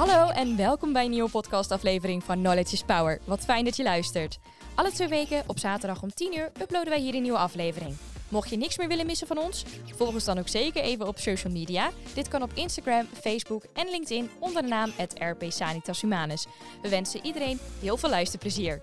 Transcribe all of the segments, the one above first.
Hallo en welkom bij een nieuwe podcastaflevering van Knowledge is Power. Wat fijn dat je luistert. Alle twee weken op zaterdag om 10 uur uploaden wij hier een nieuwe aflevering. Mocht je niks meer willen missen van ons, volg ons dan ook zeker even op social media. Dit kan op Instagram, Facebook en LinkedIn onder de naam RP Sanitas Humanus. We wensen iedereen heel veel luisterplezier.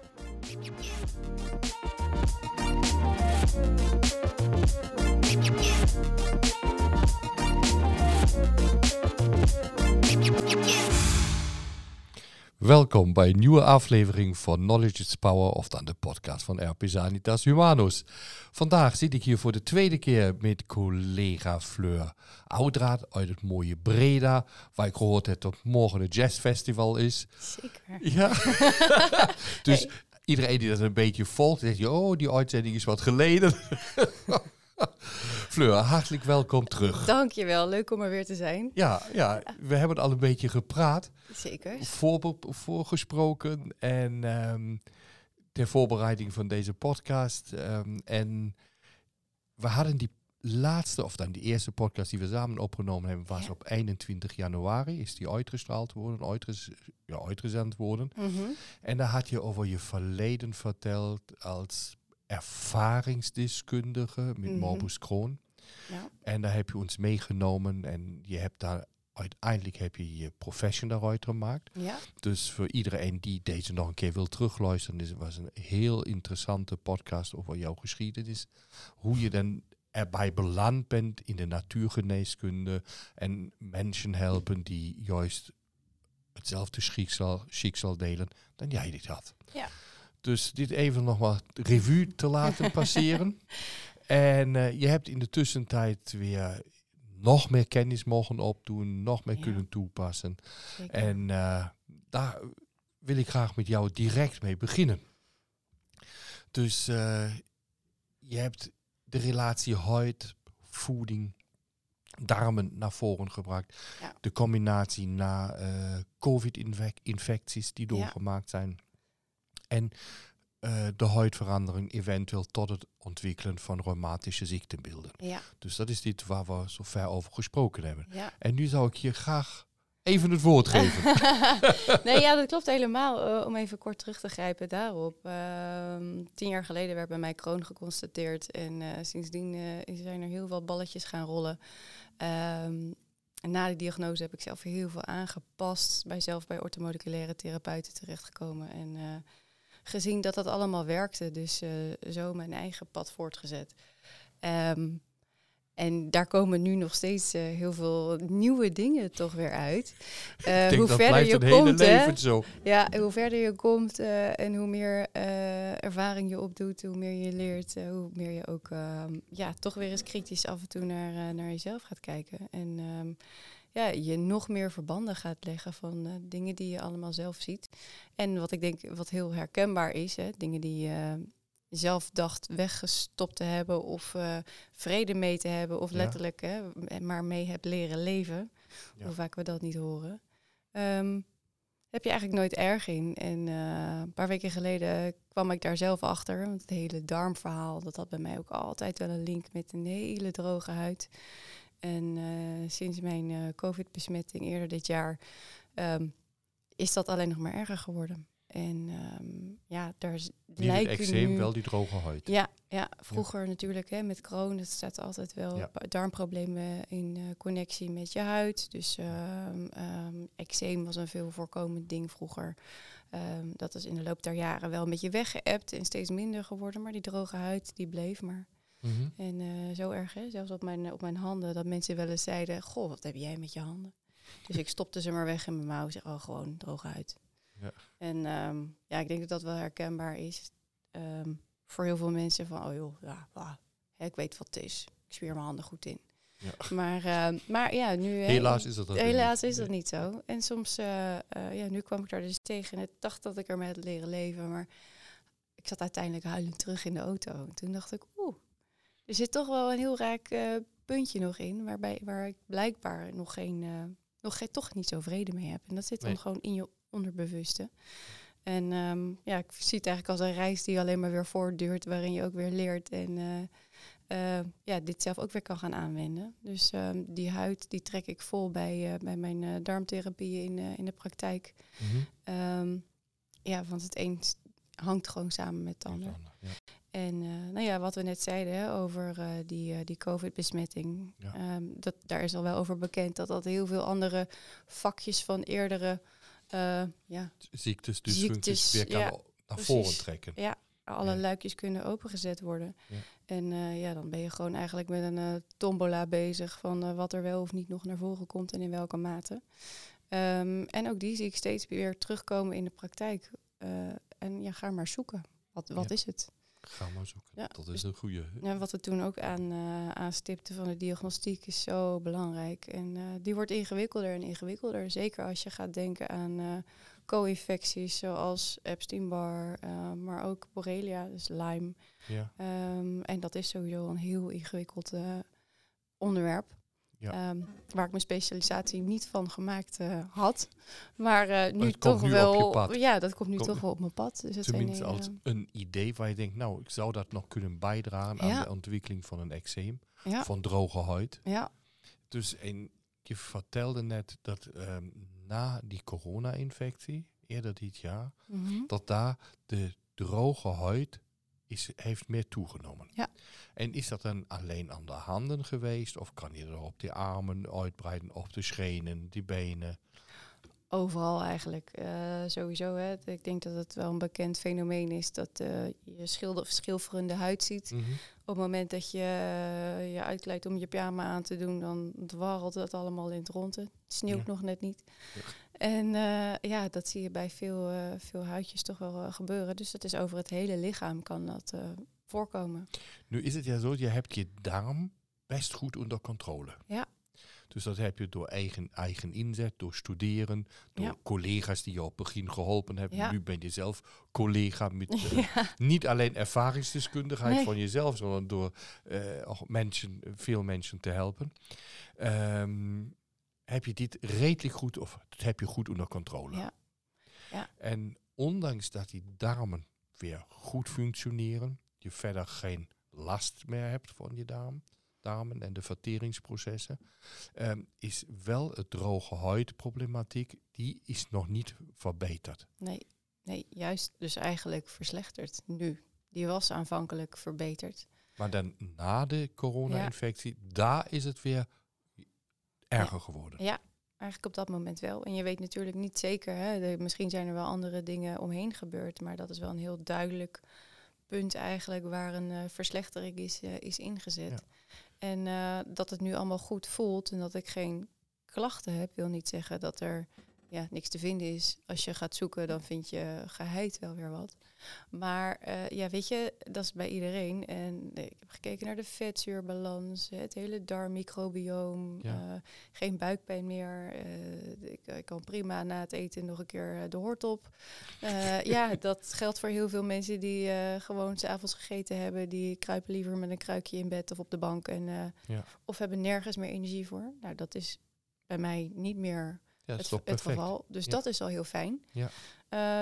Welkom bij een nieuwe aflevering van Knowledge is Power, of dan de podcast van RP Sanitas Humanus. Vandaag zit ik hier voor de tweede keer met collega Fleur Oudraad uit het mooie Breda, waar ik gehoord heb dat morgen het jazzfestival is. Zeker. Ja. dus iedereen die dat een beetje volgt, zegt, oh, die uitzending is wat geleden. Fleur, hartelijk welkom terug. Dankjewel, leuk om er weer te zijn. Ja, ja, we hebben al een beetje gepraat. Zeker. Voor, voorgesproken en um, ter voorbereiding van deze podcast. Um, en we hadden die laatste, of dan die eerste podcast die we samen opgenomen hebben, was Ja. op 21 januari. Is die uitgestraald worden, uitges ja, uitgezend worden. Mhm. En daar had je over je verleden verteld als ervaringsdeskundige met Mhm. Morbus Crohn. Ja. En daar heb je ons meegenomen en je hebt daar uiteindelijk heb je je profession daaruit gemaakt. ja, Dus voor iedereen die deze nog een keer wil terugluisteren, dit was een heel interessante podcast over jouw geschiedenis. Hoe je dan erbij beland bent in de natuurgeneeskunde en mensen helpen die juist hetzelfde schiksal, schiksal delen dan jij dit had. Ja. Dus dit even nog maar revue te laten passeren. en eh, je hebt in de tussentijd weer nog meer kennis mogen opdoen, nog meer Ja. kunnen toepassen. zeker. En eh, daar wil ik graag met jou direct mee beginnen. Dus eh, je hebt de relatie huid, voeding, darmen naar voren gebracht. Ja. De combinatie na eh, COVID-infecties die Ja. doorgemaakt zijn. En eh, de huidverandering eventueel tot het ontwikkelen van reumatische ziektebeelden. ja, Dus dat is dit waar we zo ver over gesproken hebben. ja. En nu zou ik je graag even het woord geven. nee, ja, dat klopt helemaal. Eh, om even kort terug te grijpen daarop. Ehm, tien jaar geleden werd bij mij kroon geconstateerd. En eh, sindsdien zijn er heel wat balletjes gaan rollen. Ehm, en na die diagnose heb ik zelf heel veel aangepast. Bij zelf bij orthomoleculaire therapeuten terechtgekomen. En gezien dat dat allemaal werkte. Dus eh, zo mijn eigen pad voortgezet. Ehm, en daar komen nu nog steeds eh, heel veel nieuwe dingen toch weer uit. Eh, hoe verder je komt, hè? zo. Ja, hoe verder je komt en hoe meer ervaring je opdoet, hoe meer je leert, hoe meer je ook ehm, ja, toch weer eens kritisch af en toe naar, naar jezelf gaat kijken. En ehm, ja, je nog meer verbanden gaat leggen van eh, dingen die je allemaal zelf ziet. En wat ik denk wat heel herkenbaar is, hè, dingen die je zelf dacht weggestopt te hebben of eh, vrede mee te hebben of Ja. letterlijk hè, maar mee hebt leren leven. Ja. Hoe vaak we dat niet horen. Ehm, heb je eigenlijk nooit erg in. En eh, een paar weken geleden kwam ik daar zelf achter. Want het hele darmverhaal, dat had bij mij ook altijd wel een link met een hele droge huid. En eh, sinds mijn eh, COVID-besmetting eerder dit jaar ehm, is dat alleen nog maar erger geworden. En ehm, ja, daar is- Niet het eczeem, nu... wel die droge huid. Ja, ja vroeger natuurlijk hè, met Crohn, dat staat altijd wel Ja. darmproblemen in eh, connectie met je huid. Dus ehm, eczeem was een veel voorkomend ding vroeger. Dat is in de loop der jaren wel een beetje weggeëpt en steeds minder geworden. Maar die droge huid, die bleef maar. Mhm. En eh, zo erg, hè? zelfs op mijn, op mijn handen, dat mensen wel eens zeiden... Goh, wat heb jij met je handen? Dus ik stopte ze maar weg in mijn mouw. Zeg, oh, gewoon droge huid. Ja. En ehm, ja, ik denk dat dat wel herkenbaar is. Ehm, voor heel veel mensen van, oh joh, ja, bah, hè, ik weet wat het is. Ik smeer mijn handen goed in. Ja. Maar, ehm, maar ja, nu... Helaas is dat ook Helaas niet. is dat niet zo. En soms, eh, eh, ja, nu kwam ik daar dus tegen en ik dacht dat ik ermee had leren leven. Maar ik zat uiteindelijk huilend terug in de auto. En toen dacht ik, er zit toch wel een heel raak eh, puntje nog in. Waarbij, waar ik blijkbaar nog geen, eh, nog geen, toch niet zo vrede mee heb. En dat zit dan Nee. gewoon in je onderbewuste. En ehm, ja, ik zie het eigenlijk als een reis die alleen maar weer voortduurt, waarin je ook weer leert en eh, ja, dit zelf ook weer kan gaan aanwenden. Dus ehm, die huid die trek ik vol bij, bij mijn darmtherapie in, in de praktijk. Mm -hmm. um, ja, want het een hangt gewoon samen met. Ja. En nou ja, wat we net zeiden hè, over die, die COVID-besmetting, ja. um, dat, daar is al wel over bekend dat dat heel veel andere vakjes van eerdere ja, ziektes, dus ziektes, weer kan ja, naar precies. voren trekken. Ja, alle ja. luikjes kunnen opengezet worden. En ja, dan ben je gewoon eigenlijk met een tombola bezig van wat er wel of niet nog naar voren komt en in welke mate. Um, en ook die zie ik steeds weer terugkomen in de praktijk. En ja, ga maar zoeken. Wat, wat ja. is het? Ga maar zoeken. Ja, dat is een goede. Ja, wat we toen ook aan, aanstipten van de diagnostiek is zo belangrijk. En die wordt ingewikkelder en ingewikkelder. Zeker als je gaat denken aan co-infecties zoals Epstein-Barr, uh, maar ook Borrelia, dus Lyme. Ja. Um, en dat is sowieso een heel ingewikkeld uh, onderwerp. Ja. Um, waar ik mijn specialisatie niet van gemaakt uh, had. Maar nu toch nu wel. Ja, dat komt nu toch wel op mijn pad. Dus tenminste een, als een idee waar je denkt, nou, ik zou dat nog kunnen bijdragen ja. aan de ontwikkeling van een eczeem. Ja. Van droge huid. Ja. Dus en je vertelde net dat um, na die corona-infectie, eerder dit jaar, mm -hmm. dat daar de droge huid is, heeft meer toegenomen. Ja. En is dat dan alleen aan de handen geweest of kan je er op de armen uitbreiden, op de schenen, die benen? Overal eigenlijk. Uh, sowieso. Hè. Ik denk dat het wel een bekend fenomeen is dat uh, je schilder, schilferende huid ziet. Mm -hmm. Op het moment dat je uh, je uitkleidt om je pyjama aan te doen, dan dwarrelt het allemaal in het rond. Het sneeuwt ja. nog net niet. Ja. En ja, dat zie je bij veel, veel huidjes toch wel gebeuren. Dus dat is over het hele lichaam kan dat voorkomen. Nu is het ja zo, je hebt je darm best goed onder controle. Ja. Dus dat heb je door eigen, eigen inzet, door studeren, door ja. collega's die je op het begin geholpen hebben. Ja. Nu ben je zelf collega met uh, ja. niet alleen ervaringsdeskundigheid nee. van jezelf, sondern door uh, mensen, veel mensen te helpen. Um, heb je dit redelijk goed, of dat heb je goed onder controle. Ja. Ja. En ondanks dat die darmen weer goed functioneren, je verder geen last meer hebt van je darm, en de verteringsprocessen, um, is wel het droge huidproblematiek, die is nog niet verbeterd. Nee, nee, juist dus eigenlijk verslechterd nu. Die was aanvankelijk verbeterd. Maar dan na de corona-infectie, ja. daar is het weer erger ja. geworden. Ja, eigenlijk op dat moment wel. En je weet natuurlijk niet zeker, hè, de, misschien zijn er wel andere dingen omheen gebeurd, maar dat is wel een heel duidelijk punt eigenlijk waar een uh, verslechtering is, uh, is ingezet. Ja. En uh, dat het nu allemaal goed voelt en dat ik geen klachten heb, wil niet zeggen dat er ja, niks te vinden is. Als je gaat zoeken, dan vind je geheid wel weer wat. Maar uh, ja, weet je, dat is bij iedereen. En ik heb gekeken naar de vetzuurbalans, het hele darmmicrobioom, ja. uh, geen buikpijn meer. Uh, ik, ik, kan prima na het eten nog een keer de hort op. ja, dat geldt voor heel veel mensen die gewoon s'avonds gegeten hebben. Die kruipen liever met een kruikje in bed of op de bank. En, ja. Of hebben nergens meer energie voor. Nou, dat is bij mij niet meer ja, het, het geval. Dus ja. dat is al heel fijn. Ja.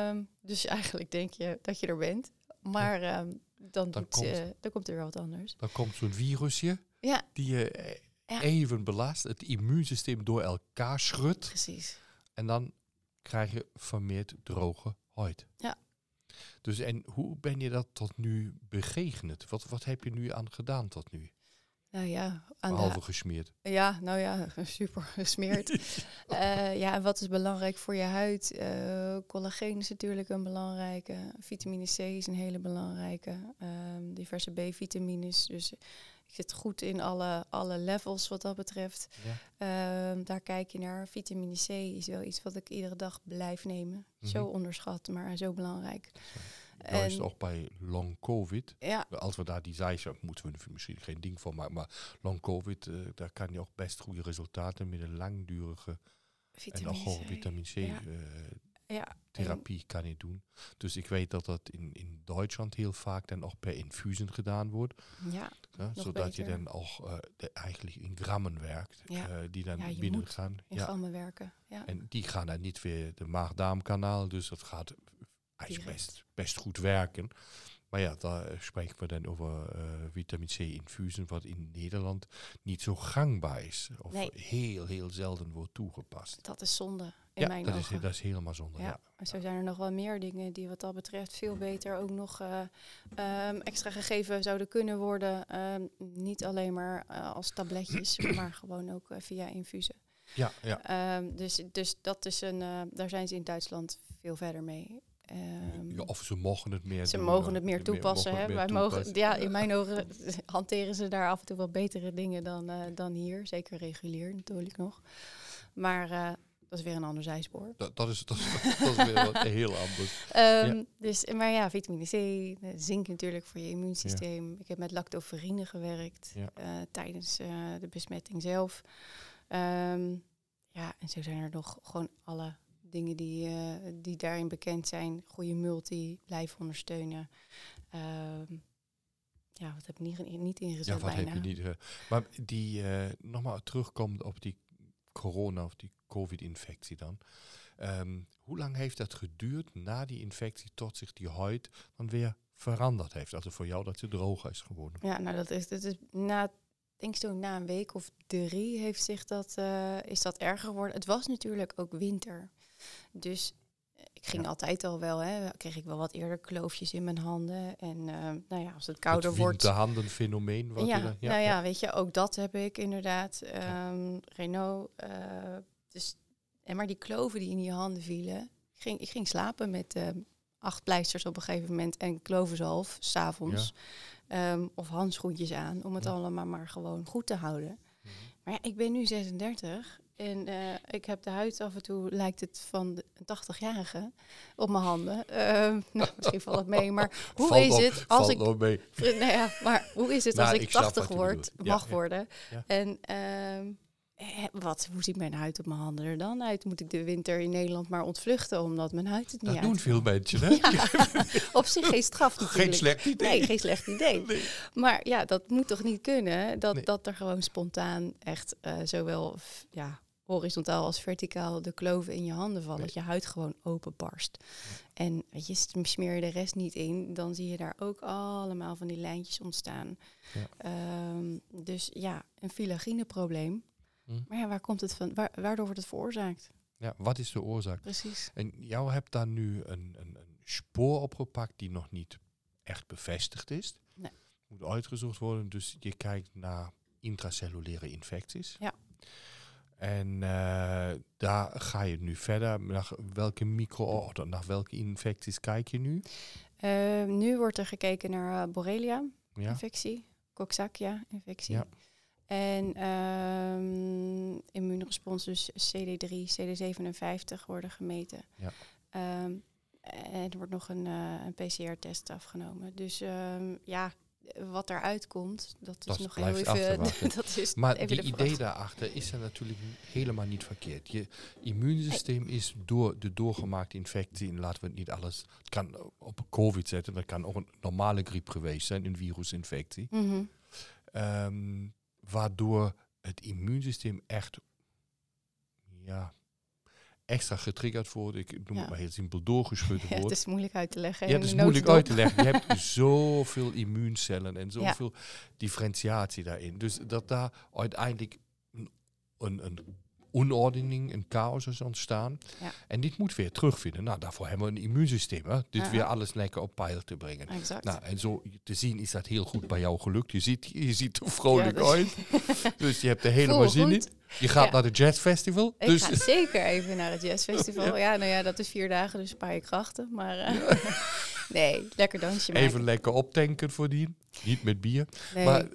Um, dus eigenlijk denk je dat je er bent. Maar ja. um, dan, dan, doet, komt, uh, dan komt er wel wat anders. Dan komt zo'n virusje ja. die je even belast, het immuunsysteem door elkaar schudt. Precies. En dan krijg je vermeerd droge huid. Ja. Dus en hoe ben je dat tot nu begegend? Wat, wat heb je nu aan gedaan tot nu? Nou ja, aan Behalve de, gesmeerd. Ja, nou ja, super gesmeerd. uh, ja, wat is belangrijk voor je huid? Uh, collageen is natuurlijk een belangrijke. Vitamine C is een hele belangrijke. Um, diverse B-vitamines. Dus ik zit goed in alle, alle levels wat dat betreft. Ja. Um, daar kijk je naar. Vitamine C is wel iets wat ik iedere dag blijf nemen. Mm -hmm. Zo onderschat, maar zo belangrijk. Zo. Juist ook bij long covid. Ja. Als we daar die zijsje, moeten we misschien geen ding van maken. Maar long covid, uh, daar kan je ook best goede resultaten met een langdurige vitamine en ook vitamine C ja. Uh, ja. therapie en kan je doen. Dus ik weet dat dat in, in Duitsland heel vaak dan ook per infusen gedaan wordt. Ja, zodat beter. je dan ook uh, de, eigenlijk in grammen werkt. Die dan ja, binnen gaan. In grammen werken. Ja. En die gaan dan niet weer de maag-darmkanaal. Dus dat gaat eigenlijk best, best goed werken. Maar ja, daar spreken we dan over uh, vitamine C infusen, wat in Nederland niet zo gangbaar is. Of Nee. heel, heel zelden wordt toegepast. Dat is zonde in ja, mijn dat is, ogen. dat is helemaal zonde. Ja. Ja, en zo zijn er nog wel meer dingen die wat dat betreft veel beter ook nog eh, ehm, extra gegeven zouden kunnen worden. Ehm, niet alleen maar eh, als tabletjes, maar gewoon ook eh, via infusen. Ja, ja. Ehm, dus, dus dat is een, eh, daar zijn ze in Duitsland veel verder mee. Ehm, Ja, of ze mogen het meer ze doen, mogen het meer meer- toepassen. mogen Wij mogen, ja, in mijn ogen hanteren ze daar af en toe wel betere dingen dan, eh, dan hier. Zeker regulier natuurlijk nog. Maar eh, dat is weer een ander zijspoor. Dat, dat, is, dat, is, dat is weer wat heel anders. Ehm, dus, maar ja, vitamine C, eh, zink natuurlijk voor je immuunsysteem. Ik heb met lactoferrine gewerkt Ja. tijdens de besmetting zelf. Ehm, ja, en zo zijn er nog gewoon alle dingen die, eh, die daarin bekend zijn. Goede multi, blijven ondersteunen. Ehm, ja, wat heb ik niet, niet ingezet Ja, wat bijna. heb je niet. eh, maar die, eh nogmaals terugkomt op die corona of die COVID-infectie dan. Ehm, hoe lang heeft dat geduurd na die infectie tot zich die huid dan weer veranderd heeft? Also voor jou dat ze droog is geworden. Ja, nou dat is, dat is na, denk zo na een week of drie heeft zich dat, is dat erger geworden. Het was natuurlijk ook winter. Dus eh, ik ging Ja. altijd al wel, hè, kreeg ik wel wat eerder kloofjes in mijn handen. En eh, nou ja, als het kouder het wordt. winterhandenfenomeen. Wat Ja, dan- nou ja, weet je, ook dat heb ik inderdaad. Ehm Renault. eh, dus, en maar die kloven die in je handen vielen. Ik ging, ik ging slapen met ehm, acht pleisters op een gegeven moment en klovenzalf s'avonds. Ehm of handschoentjes aan, om het Ja. allemaal maar gewoon goed te houden. Mhm. Maar ja, ik ben nu 36 en eh, ik heb de huid af en toe, lijkt het van de- een 80-jarige op mijn handen. Ehm, nou, misschien valt het mee, maar hoe Valt is het als ik mee. nou ja, maar hoe is het Nou, als ik ik snap 80 wat je word, mag ja. worden? Ja. En ehm, eh, wat, hoe ziet mijn huid op mijn handen er dan uit? Moet ik de winter in Nederland maar ontvluchten omdat mijn huid het niet Dat doen uit? veel mensen, hè? Op zich geen straf natuurlijk. Geen slecht idee. Nee, geen slecht idee. Nee. Maar ja, dat moet toch niet kunnen? Dat, Nee. dat er gewoon spontaan echt eh, zowel ja, horizontaal als verticaal de kloven in je handen vallen. Nee. Dat je huid gewoon openbarst. En weet je, sm- smeer je de rest niet in, dan zie je daar ook allemaal van die lijntjes ontstaan. Ja. Ehm, dus ja, een filagineprobleem. Hm. Maar ja, waar komt het van? Waar, waardoor wordt het veroorzaakt? Ja, wat is de oorzaak? Precies. En jou hebt daar nu een, een, een spoor opgepakt die nog niet echt bevestigd is. Nee. Moet uitgezocht worden. Dus je kijkt naar intracellulaire infecties. Ja. En eh, daar ga je nu verder. Naar welke micro of naar welke infecties kijk je nu? Ehm, nu wordt er gekeken naar eh, Borrelia-infectie, Ja. Coxsackia-infectie. Ja. En ehm immuunrespons, dus CD3, CD57 worden gemeten. Ja. Ehm, en er wordt nog een, eh, een PCR-test afgenomen. Dus ehm, ja, wat eruit komt, dat is nog heel even... dat is Maar even die de idee daarachter is er natuurlijk helemaal niet verkeerd. Je immuunsysteem is door de doorgemaakte infectie, en laten we het niet alles, het kan op COVID zetten, dat kan ook een normale griep geweest zijn, een virusinfectie. Mhm. Ehm, waardoor het immuunsysteem echt ja, extra getriggerd wordt. Ik noem Ja. het maar heel simpel doorgeschud Ja, het wordt. is moeilijk uit te leggen. Ja, het is moeilijk uit te leggen. Je hebt zoveel immuuncellen en zoveel differentiatie daarin. Dus dat daar uiteindelijk een onordening, een chaos is ontstaan. Ja. En dit moet weer terugvinden. Nou, daarvoor hebben we een immuunsysteem. Hè? Dit weer alles lekker op peil te brengen. Exact. Nou, en zo te zien is dat heel goed bij jou gelukt. Je ziet, je ziet er vrolijk Ja, dus- uit. Dus je hebt er helemaal zin in. Je gaat Ja. naar de Jazz Festival. Ik dus ga zeker even naar het jazzfestival. Ja. nou ja, dat is vier dagen, dus een paar krachten. Maar eh, nee, lekker dansje maken. even lekker optanken voordien. Niet met bier. nee, maar-.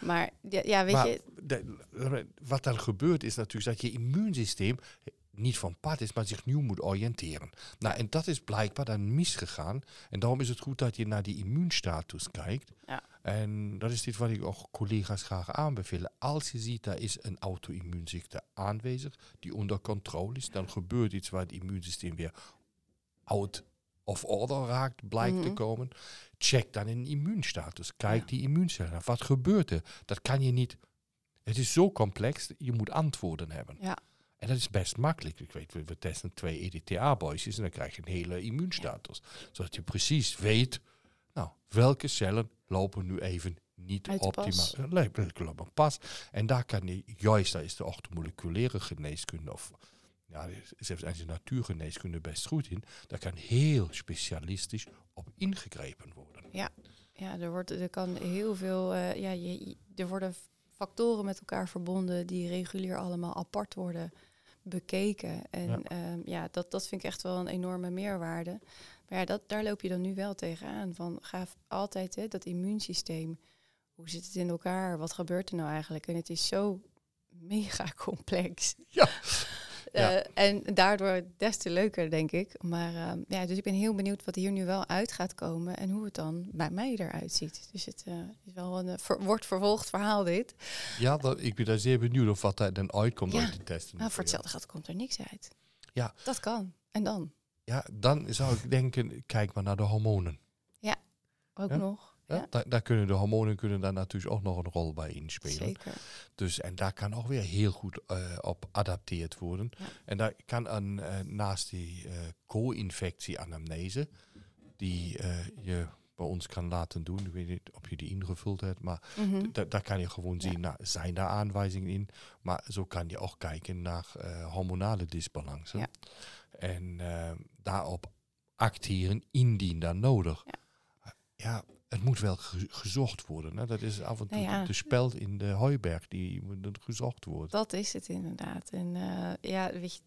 Maar ja, weet maar je, de- wat dan gebeurt is natuurlijk dat je immuunsysteem niet van pad is, maar zich nieuw moet oriënteren. Nou, en dat is blijkbaar dan misgegaan. En daarom is het goed dat je naar die immuunstatus kijkt. Ja. En dat is dit wat ik ook collega's graag aanbevelen. Als je ziet, daar is een auto-immuunziekte aanwezig, die onder controle is, dan gebeurt iets waar het immuunsysteem weer out of order raakt, blijkt te Mhm. komen. Check dan een immuunstatus. Kijk Ja. die immuuncellen. aan. Wat gebeurt er? Dat kan je niet. Het is zo complex, je moet antwoorden hebben. Ja. En dat is best makkelijk. Ik weet, we, we testen twee EDTA-boysjes en dan krijg je een hele immuunstatus. Zodat je precies weet Nou, welke cellen lopen nu even niet optimaal? Pas. En daar kan je, juist, daar is de orthomoleculaire geneeskunde of ja, zelfs als je natuurgeneeskunde best goed in, daar kan heel specialistisch op ingegrepen worden. Ja, er, wordt, er kan heel veel. eh, ja, je, er worden factoren met elkaar verbonden die regulier allemaal apart worden bekeken. En Ja. ja, ja dat, dat vind ik echt wel een enorme meerwaarde. Maar ja, dat, daar loop je dan nu wel tegenaan. Van ga altijd hè, dat immuunsysteem. Hoe zit het in elkaar? Wat gebeurt er nou eigenlijk? En het is zo mega complex. Ja. Eh, en daardoor des te leuker, denk ik. Maar ehm, ja, dus ik ben heel benieuwd wat hier nu wel uit gaat komen en hoe het dan bij mij eruit ziet. Dus het eh, is wel een eh, ver- wordt vervolgd verhaal dit. Ja, dat, ik ben daar zeer benieuwd of wat daar dan uitkomt Ja. uit die testen. Nou, voor hetzelfde geld komt er niks uit. Ja. Dat kan. En dan? Ja, dan zou ik denken, kijk maar naar de hormonen. Ook Ja. nog. Ja, Daar, daar kunnen de hormonen kunnen daar natuurlijk ook nog een rol bij inspelen. zeker. Dus, en daar kan ook weer heel goed eh, op adapteerd worden. Ja. En daar kan een, eh, naast die eh co-infectie anamnese, die je bij ons kan laten doen, ik weet niet of je die ingevuld hebt, maar Mhm. da- daar kan je gewoon Ja. zien, nou, zijn daar aanwijzingen in? Maar zo kan je ook kijken naar hormonale disbalansen. Ja. En daarop acteren indien dan nodig. Ja. Het moet wel ge- gezocht worden. Hè? Dat is af en toe Nou ja. de speld in de hooiberg die moet gezocht worden. Dat is het inderdaad. En eh, ja, weet je,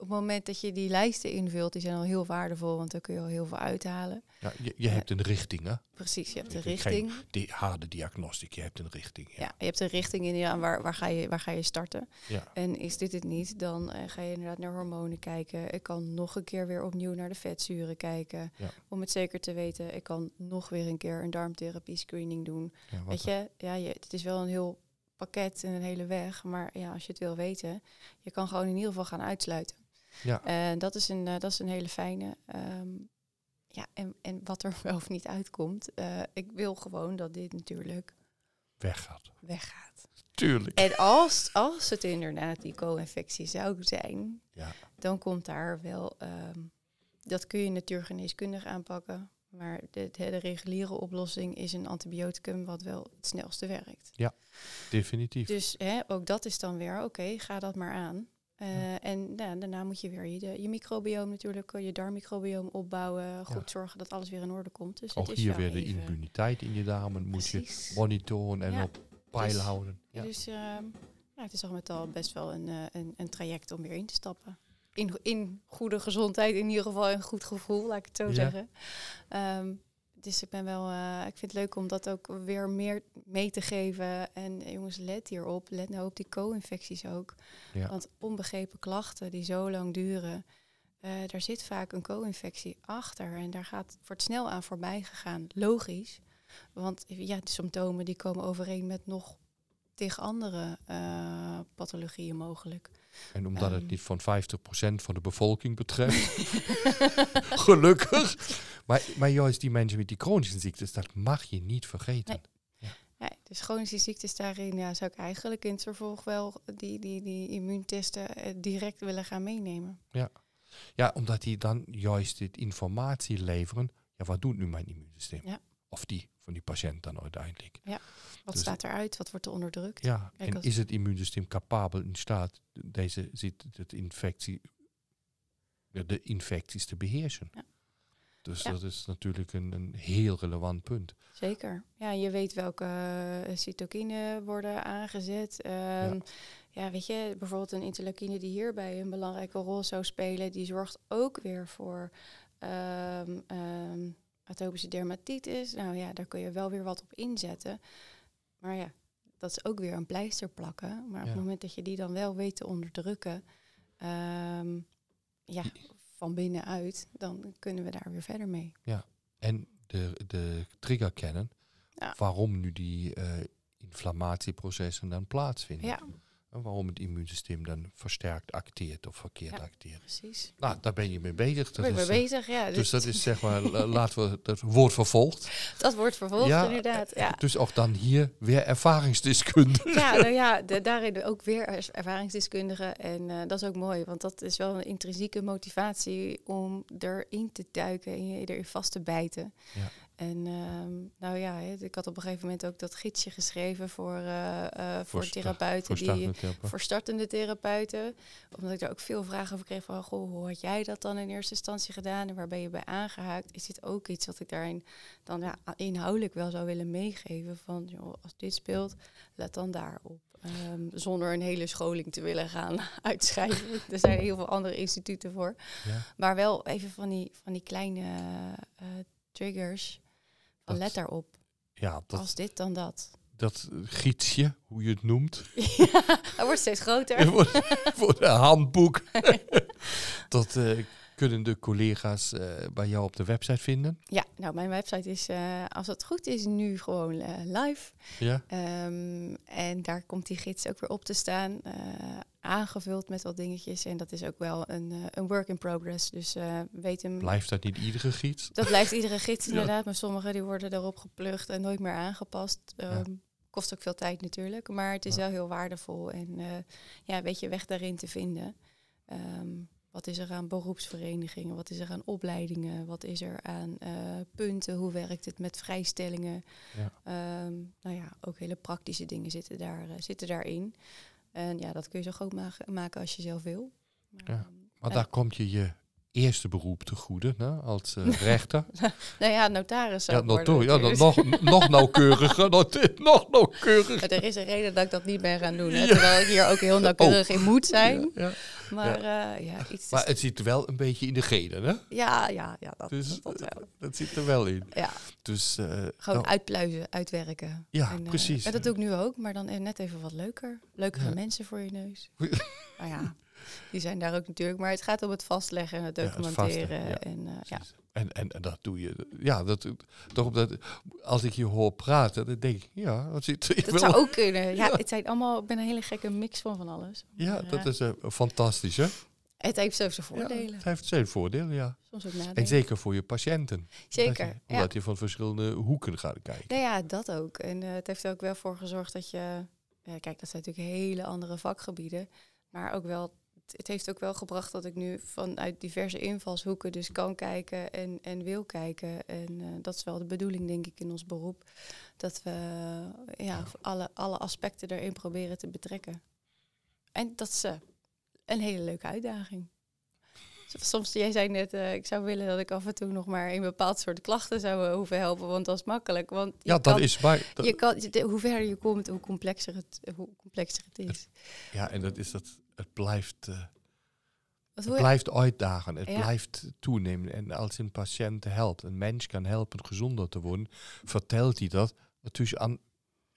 op het moment dat je die lijsten invult, die zijn al heel waardevol, want daar kun je al heel veel uithalen. Ja, je, je hebt een richting, hè? Precies, je hebt een richting. Die harde diagnostiek, je hebt een richting. Ja. Ja. je hebt een richting in ja, waar, waar, ga je, waar ga je starten. Ja. En is dit het niet, dan eh, ga je inderdaad naar hormonen kijken. Ik kan nog een keer weer opnieuw naar de vetzuren kijken. Ja. Om het zeker te weten, ik kan nog weer een keer een darmtherapie screening doen. Weet je, ja, je, het is wel een heel pakket en een hele weg. Maar ja, als je het wil weten, je kan gewoon in ieder geval gaan uitsluiten. Ja. En dat is een, eh, dat is een hele fijne. Ehm, ja, en, en wat er wel of niet uitkomt. eh, ik wil gewoon dat dit natuurlijk weggaat. weggaat. Tuurlijk. En als, als het inderdaad die co-infectie zou zijn, Ja. dan komt daar wel. ehm, dat kun je natuurgeneeskundig aanpakken. Maar de, de, de reguliere oplossing is een antibioticum wat wel het snelste werkt. Definitief. Dus hè, ook dat is dan weer, oké, ga dat maar aan. Eh, En nou, daarna moet je weer je, je microbioom natuurlijk, eh, je darmmicrobioom opbouwen. Goed Ja. zorgen dat alles weer in orde komt. Dus Ook het is hier weer de even- immuniteit in je darmen moet je monitoren en Ja. op peil Dus- houden. Ja. Dus ja, het is al met al best wel een, eh, een, een traject om weer in te stappen. In, in goede gezondheid, in ieder geval een goed gevoel, laat ik het zo Ja. zeggen. Ehm, dus ik ben wel, eh, ik vind het leuk om dat ook weer meer mee te geven. En eh, jongens, let hierop. Let nou op die co-infecties ook. Ja. Want onbegrepen klachten die zo lang duren, eh, daar zit vaak een co-infectie achter. En daar gaat, wordt snel aan voorbij gegaan. Logisch. Want ja, de symptomen die komen overeen met nog tig andere eh, pathologieën mogelijk. En omdat het Ehm. niet van 50% van de bevolking betreft, gelukkig. Maar, maar juist die mensen met die chronische ziektes, dat mag je niet vergeten. Ja, dus chronische ziektes daarin ja, zou ik eigenlijk in het vervolg wel die, die, die immuuntesten eh, direct willen gaan meenemen. Ja, omdat die dan juist dit informatie leveren. Ja, wat doet nu mijn immuunsysteem? Ja. Of die van die patiënt dan uiteindelijk. Wat Dus- staat eruit? Wat wordt er onderdrukt? Ja, Kijk, en als- is het immuunsysteem capabel in staat deze ziet het infectie, ja, de infecties te beheersen? Ja. Dus Ja. dat is natuurlijk een, een heel relevant punt. Zeker. Ja, je weet welke eh, cytokine worden aangezet. Ehm, ja. weet je, bijvoorbeeld een interleukine die hierbij een belangrijke rol zou spelen, die zorgt ook weer voor ehm, ehm, atopische dermatitis. Nou ja, daar kun je wel weer wat op inzetten. Maar ja, dat is ook weer een pleister plakken. Maar op Ja. het moment dat je die dan wel weet te onderdrukken, ehm, ja, van binnenuit, dan kunnen we daar weer verder mee. En de, de trigger kennen Ja. waarom nu die eh, inflammatieprocessen dan plaatsvinden. Ja, waarom het immuunsysteem dan versterkt acteert of verkeerd Ja. acteert. precies. Nou, daar ben je mee bezig. Daar ben ik mee is, eh, bezig, ja. Dus dat is zeg maar, la- laten we dat woord vervolgd. Dat wordt vervolgd, Ja, inderdaad. Ja, Dus ook dan hier weer ervaringsdeskunde. ja, nou ja de- daarin ook weer er- ervaringsdeskundigen. En eh, dat is ook mooi, want dat is wel een intrinsieke motivatie om erin te duiken en je erin vast te bijten. Ja. En ehm, nou ja, ik had op een gegeven moment ook dat gidsje geschreven voor, eh, eh, voor, therapeuten. voor die, voor startende therapeuten. Omdat ik daar ook veel vragen over kreeg van, goh, hoe had jij dat dan in eerste instantie gedaan en waar ben je bij aangehaakt? Is dit ook iets wat ik daarin dan ja, inhoudelijk wel zou willen meegeven van, joh, als dit speelt, let dan daarop. Ehm, zonder een hele scholing te willen gaan uitschrijven. er zijn heel veel andere instituten voor. Ja. Maar wel even van die, van die kleine eh, triggers. Dat- let daarop. Ja, dat, Als dit dan dat. dat gietsje, hoe je het noemt, ja, dat wordt steeds groter. voor, voor de handboek. dat eh, kunnen de collega's eh, bij jou op de website vinden. Ja, nou, mijn website is, eh, als het goed is, nu gewoon live. Ja, Ehm, en daar komt die gids ook weer op te staan. Aangevuld met wat dingetjes. En dat is ook wel een, eh, een work in progress. Dus eh, weet hem. blijft dat niet iedere giets? Dat blijft iedere gids Ja. inderdaad. Maar sommige die worden erop geplucht en nooit meer aangepast. Ehm, Kost ook veel tijd natuurlijk. Maar het is Ja. wel heel waardevol. En eh, ja, weet je weg daarin te vinden. Ehm, wat is er aan beroepsverenigingen? Wat is er aan opleidingen? Wat is er aan punten? Hoe werkt het met vrijstellingen? Ja. Ehm, nou ja, ook hele praktische dingen zitten, daar, zitten daarin. En ja, dat kun je zo groot ma- maken als je zelf wil. Maar, Ja. ehm, daar komt je je eerste beroep te goede, hè, als eh, rechter. nou ja, notaris ja, ja, nog, nog nauwkeuriger. nog, nog nauwkeuriger. Maar er is een reden dat ik dat niet ben gaan doen. Hè, Ja. terwijl ik hier ook heel nauwkeurig in moet zijn. Ja. Maar ja, ja iets Maar het zit wel een beetje in de genen, hè? ja, ja, ja, dat, Dus dat wel. dat zit er wel in. Ja, Dus, eh, gewoon nou, uitpluizen, uitwerken. Ja, En, eh, precies. En dat doe ik nu ook, maar dan eh, net even wat leuker. Leukere mensen voor je neus. nou ja, die zijn daar ook natuurlijk. Maar het gaat om het vastleggen en het Ja, het documenteren. En, eh, ja. En, en, en dat doe je. Ja, dat, toch omdat als ik je hoor praten, dan denk ik, ja, dat zit Dat zou ook kunnen. Ja, Ja. het zijn allemaal, ik ben een hele gekke mix van van alles. Ja, Maar, dat eh, is eh, fantastisch, hè? Het heeft zijn Ja, voordelen. het heeft zijn voordeel, ja. Soms ook En zeker voor je patiënten. Zeker, Omdat je, ja. omdat je van verschillende hoeken gaat kijken. Nou ja, dat ook. En het heeft er ook wel voor gezorgd dat je... Kijk, dat zijn natuurlijk hele andere vakgebieden. Maar ook wel, het- heeft ook wel gebracht dat ik nu vanuit diverse invalshoeken dus kan kijken en, en wil kijken. En eh, dat is wel de bedoeling, denk ik, in ons beroep. Dat we eh, ja, alle, alle aspecten erin proberen te betrekken. En dat is eh, een hele leuke uitdaging. Soms, jij zei net, ik zou willen dat ik af en toe nog maar een bepaald soort klachten zou hoeven helpen, want dat is makkelijk. Want je Ja, dat kan- is bij. dat- je kan, hoe verder je komt, hoe complexer het, hoe complexer het is. ja, en dat is dat. Het blijft, Wat het blijft uitdagen. Het Ja. blijft toenemen. En als een patiënt helpt, een mens kan helpen gezonder te worden, vertelt hij dat natuurlijk aan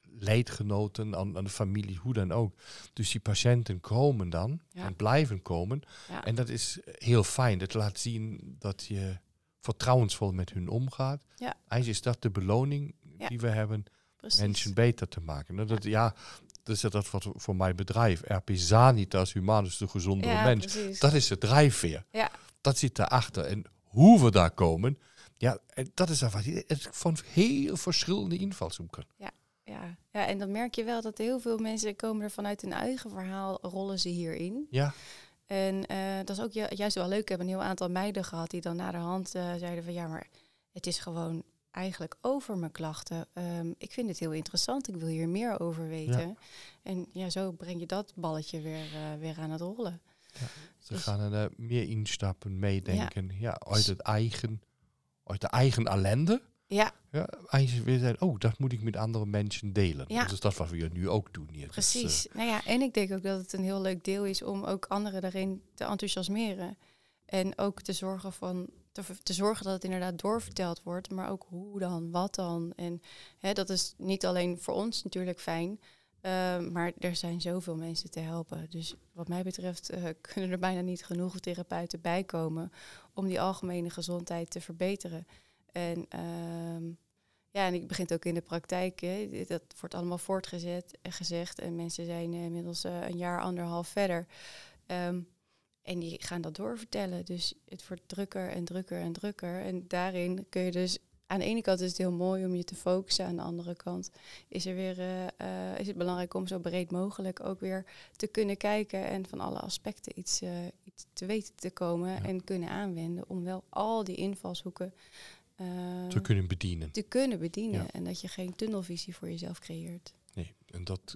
leidgenoten, aan, aan de familie, hoe dan ook. Dus die patiënten komen dan Ja. en blijven komen. ja. En dat is heel fijn. Dat laat zien dat je vertrouwensvol met hun omgaat. Ja. Eigenlijk is dat de beloning die we hebben, precies. mensen beter te maken. Nou, dat, ja, dat is dat wat voor mijn bedrijf, RP Sanitas Humanus, de gezondere ja, mens. precies. Dat is de drijfveer. Ja. Dat zit daarachter. En hoe we daar komen, ja, en dat is wat het van heel verschillende invalshoeken. ja. ja, en dan merk je wel dat heel veel mensen komen er vanuit hun eigen verhaal, rollen ze hierin. Ja, En eh, dat is ook ju- juist wel leuk. Ik heb een heel aantal meiden gehad die dan naderhand eh zeiden van ja, maar het is gewoon eigenlijk over mijn klachten. Ehm, ik vind het heel interessant. Ik wil hier meer over weten. En ja, zo breng je dat balletje weer, eh, weer aan het rollen. ze Dus- gaan er eh, meer instappen, meedenken. Ja. uit het eigen, uit de eigen ellende. Ja, Ja, weer zijn, oh, dat moet ik met andere mensen delen. Ja. Dat is dat wat we nu ook doen. Hier. Dus, precies. eh, nou ja, en ik denk ook dat het een heel leuk deel is om ook anderen daarin te enthousiasmeren. En ook te zorgen, van, te, zorgen dat het inderdaad doorverteld wordt, maar ook hoe dan, wat dan. En hè, dat is niet alleen voor ons natuurlijk fijn, eh, maar er zijn zoveel mensen te helpen. Dus wat mij betreft eh, kunnen er bijna niet genoeg therapeuten bij komen om die algemene gezondheid te verbeteren. En ehm, ja, en ik begin ook in de praktijk. Hè. Dat wordt allemaal voortgezet en gezegd. En mensen zijn eh, inmiddels eh, een jaar, anderhalf verder. Ehm, en die gaan dat doorvertellen. Dus het wordt drukker en drukker en drukker. En daarin kun je dus... Aan de ene kant is het heel mooi om je te focussen. Aan de andere kant is, er weer, eh, eh, is het belangrijk om zo breed mogelijk ook weer te kunnen kijken. En van alle aspecten iets, eh, iets te weten te komen Ja. en kunnen aanwenden. Om wel al die invalshoeken te kunnen bedienen. te kunnen bedienen. Ja. En dat je geen tunnelvisie voor jezelf creëert. Nee, en dat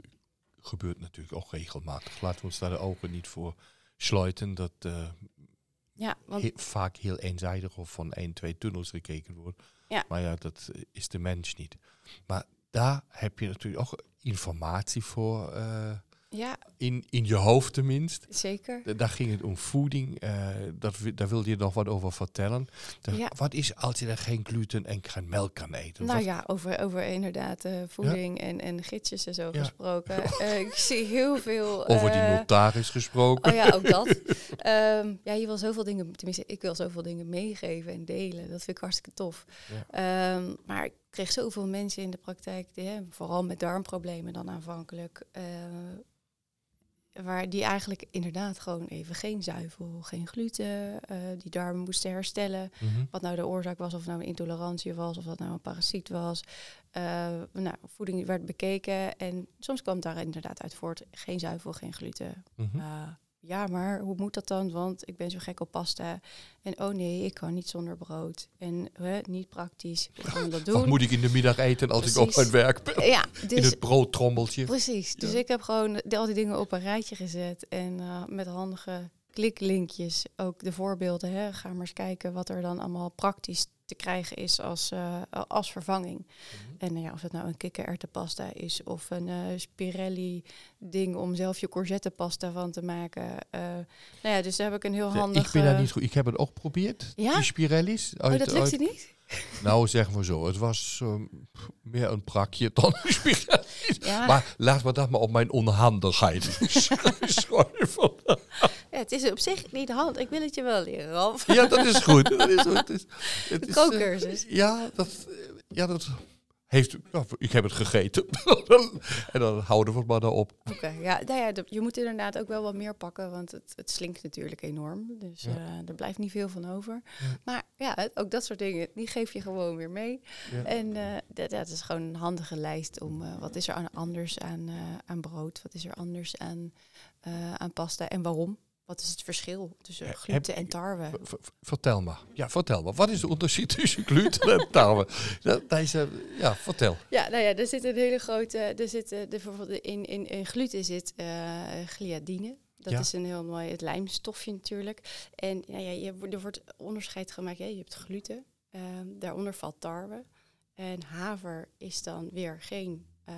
gebeurt natuurlijk ook regelmatig. Laten we ons daar de ogen niet voor sluiten. Dat eh, Ja, want he- vaak heel eenzijdig of van één, twee tunnels gekeken wordt. Ja. Maar ja, dat eh, is de mens niet. Maar daar heb je natuurlijk ook informatie voor, eh, ja, in, in je hoofd tenminste. zeker. Da- Daar ging het om voeding. eh, dat, daar wilde je nog wat over vertellen. Da- Ja. Wat is als je er geen gluten en geen melk kan eten? Nou Wat- ja, over, over inderdaad eh, voeding en, en gidsjes en zo Ja. gesproken. Eh, ik zie heel veel... over die notaris gesproken. Oh ja, ook dat. Ehm, ja, je wil zoveel dingen, tenminste, ik wil zoveel dingen meegeven en delen. Dat vind ik hartstikke tof. Ehm, maar ik kreeg zoveel mensen in de praktijk, die, hè, vooral met darmproblemen dan aanvankelijk, eh, waar die eigenlijk inderdaad gewoon even geen zuivel, geen gluten, eh, die darmen moesten herstellen. Mhm. Wat nou de oorzaak was, of het nou een intolerantie was, of dat nou een parasiet was. Eh, nou, voeding werd bekeken en soms kwam daar inderdaad uit voort geen zuivel, geen gluten. Mhm. Uh, ja, maar hoe moet dat dan? Want ik ben zo gek op pasta. En oh nee, ik kan niet zonder brood. En hè, niet praktisch. Hoe gaan we dat Wat doen? moet ik in de middag eten als ik op mijn werk ben? Ja, in dus het broodtrommeltje. precies. Dus Ja. ik heb gewoon al die dingen op een rijtje gezet. En uh, met handige kliklinkjes ook de voorbeelden. Hè. Ga maar eens kijken wat er dan allemaal praktisch te krijgen is als, uh, als vervanging. Mhm. En uh, ja, of het nou een kikkererwtenpasta is of een uh, spirelli ding om zelf je courgettepasta van te maken. Uh, nou ja, dus daar heb ik een heel handig... Ik ben daar niet goed. Ik heb het ook geprobeerd. Ja? Die spirelli's. oh, dat lukte uit- niet? Nou, zeggen we zo. Het was ehm, meer een prakje dan een. Ja. Maar laat me dat maar op mijn onhandigheid schuiven. ja, het is op zich niet hand. Ik wil het je wel leren, Ralf. Ja, dat is goed. Dat is, het is, het is, eh, ja, dat, ja, dat heeft... ik heb het gegeten. en dan houden we het maar daarop. Oké, ja, nou ja, je moet inderdaad ook wel wat meer pakken, want het, het slinkt natuurlijk enorm. Dus Ja. eh, er blijft niet veel van over. Ja. Maar ja, ook dat soort dingen, die geef je gewoon weer mee. Ja. En eh, dat, dat is gewoon een handige lijst om eh, wat is er aan, anders aan, aan brood, wat is er anders aan, aan pasta en waarom? Wat is het verschil tussen gluten en tarwe? Vertel maar. Ja, vertel maar. Wat is de onderscheid tussen gluten en tarwe? Deze, ja, vertel. Ja, nou ja, er zit een hele grote. Er zit eh, de, bijvoorbeeld in, in, in gluten zit eh, gliadine. Dat Ja. is een heel mooi het lijmstofje natuurlijk. En ja, ja, je, er wordt onderscheid gemaakt. Je hebt gluten, ehm, daaronder valt tarwe. En haver is dan weer geen. Eh,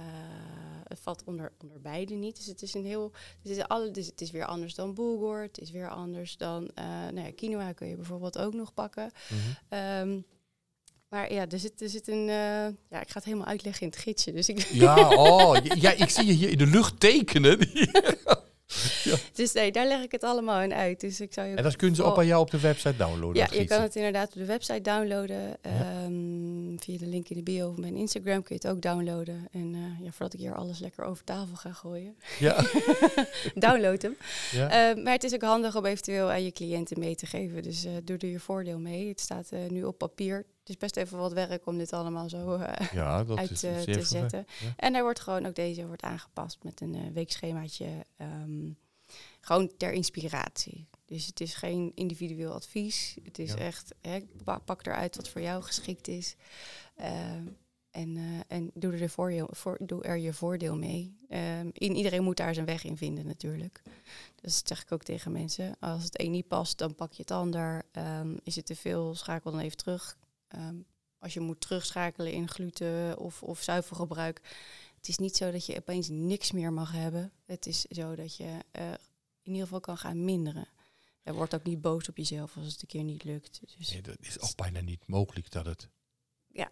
het valt onder, onder beide niet. Dus het is een heel. Het is, alle, dus het is weer anders dan bulgur. Het is weer anders dan. eh nou ja, quinoa kun je bijvoorbeeld ook nog pakken. Ehm, maar ja, er zit, er zit een. eh, ja, ik ga het helemaal uitleggen in het gidsje. Dus, ik, Ja, oh, ja, ik zie je hier in de lucht tekenen. dus nee, daar leg ik het allemaal in uit. Dus ik zou je En dat kunnen ze ook Oh. bij jou op de website downloaden. Ja, je kan het inderdaad op de website downloaden. Ehm, via de link in de bio van mijn Instagram kun je het ook downloaden. En eh, ja, voordat ik hier alles lekker over tafel ga gooien, Ja. download hem. ja. Eh, maar het is ook handig om eventueel aan je cliënten mee te geven. Dus eh, doe er je voordeel mee. Het staat eh, nu op papier. Het is best even wat werk om dit allemaal zo eh, ja, dat uit is eh, te zetten. Ja. En er wordt gewoon ook deze wordt aangepast met een eh, weekschemaatje. ehm, gewoon ter inspiratie. Dus het is geen individueel advies. Het is Ja. echt, hè, pa- pak eruit wat voor jou geschikt is. Ehm, en, en doe, er de voordeel, voor, doe er je voordeel mee. Ehm, in, iedereen moet daar zijn weg in vinden natuurlijk. Dus dat zeg ik ook tegen mensen. Als het een niet past, dan pak je het ander. Is het te veel, schakel dan even terug. Ehm, als je moet terugschakelen in gluten of, of zuivelgebruik. Het is niet zo dat je opeens niks meer mag hebben. Het is zo dat je eh, in ieder geval kan gaan minderen. Er wordt ook niet boos op jezelf als het een keer niet lukt. Dus Nee, dat is ook bijna niet mogelijk dat het Ja.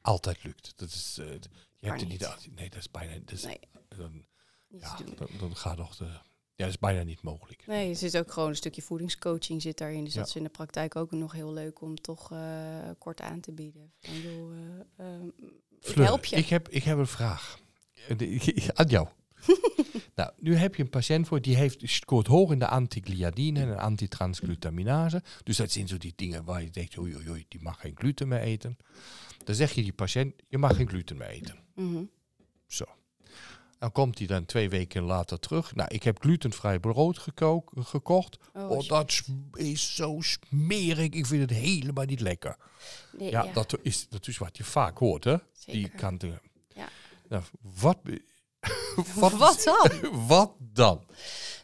altijd lukt. Dat is, eh, je hebt het niet. niet altijd. Nee, dat is bijna. Dat is, nee, dan, ja, dan, dan gaat toch de. Ja, dat is bijna niet mogelijk. Nee, er zit ook gewoon een stukje voedingscoaching zit daarin. Dus Ja. dat is in de praktijk ook nog heel leuk om toch eh, kort aan te bieden. Van, joh, eh, ehm, ik help je. Ik heb, ik heb een vraag. Aan jou. nou, nu heb je een patiënt voor die heeft scoort hoog in de antigliadine en antitransglutaminase. Dus dat zijn zo die dingen waar je denkt, oei, oei, oei, die mag geen gluten meer eten. Dan zeg je die patiënt, je mag geen gluten meer eten. Mhm. Zo. Dan komt hij dan twee weken later terug. Nou, ik heb glutenvrij brood gekook, gekocht. Oh, Oh, dat is zo smerig. Ik vind het helemaal niet lekker. Nee, Ja, dat is, dat is wat je vaak hoort, hè? Die zeker. kanten. Ja. Nou, wat, Wat dan? wat dan?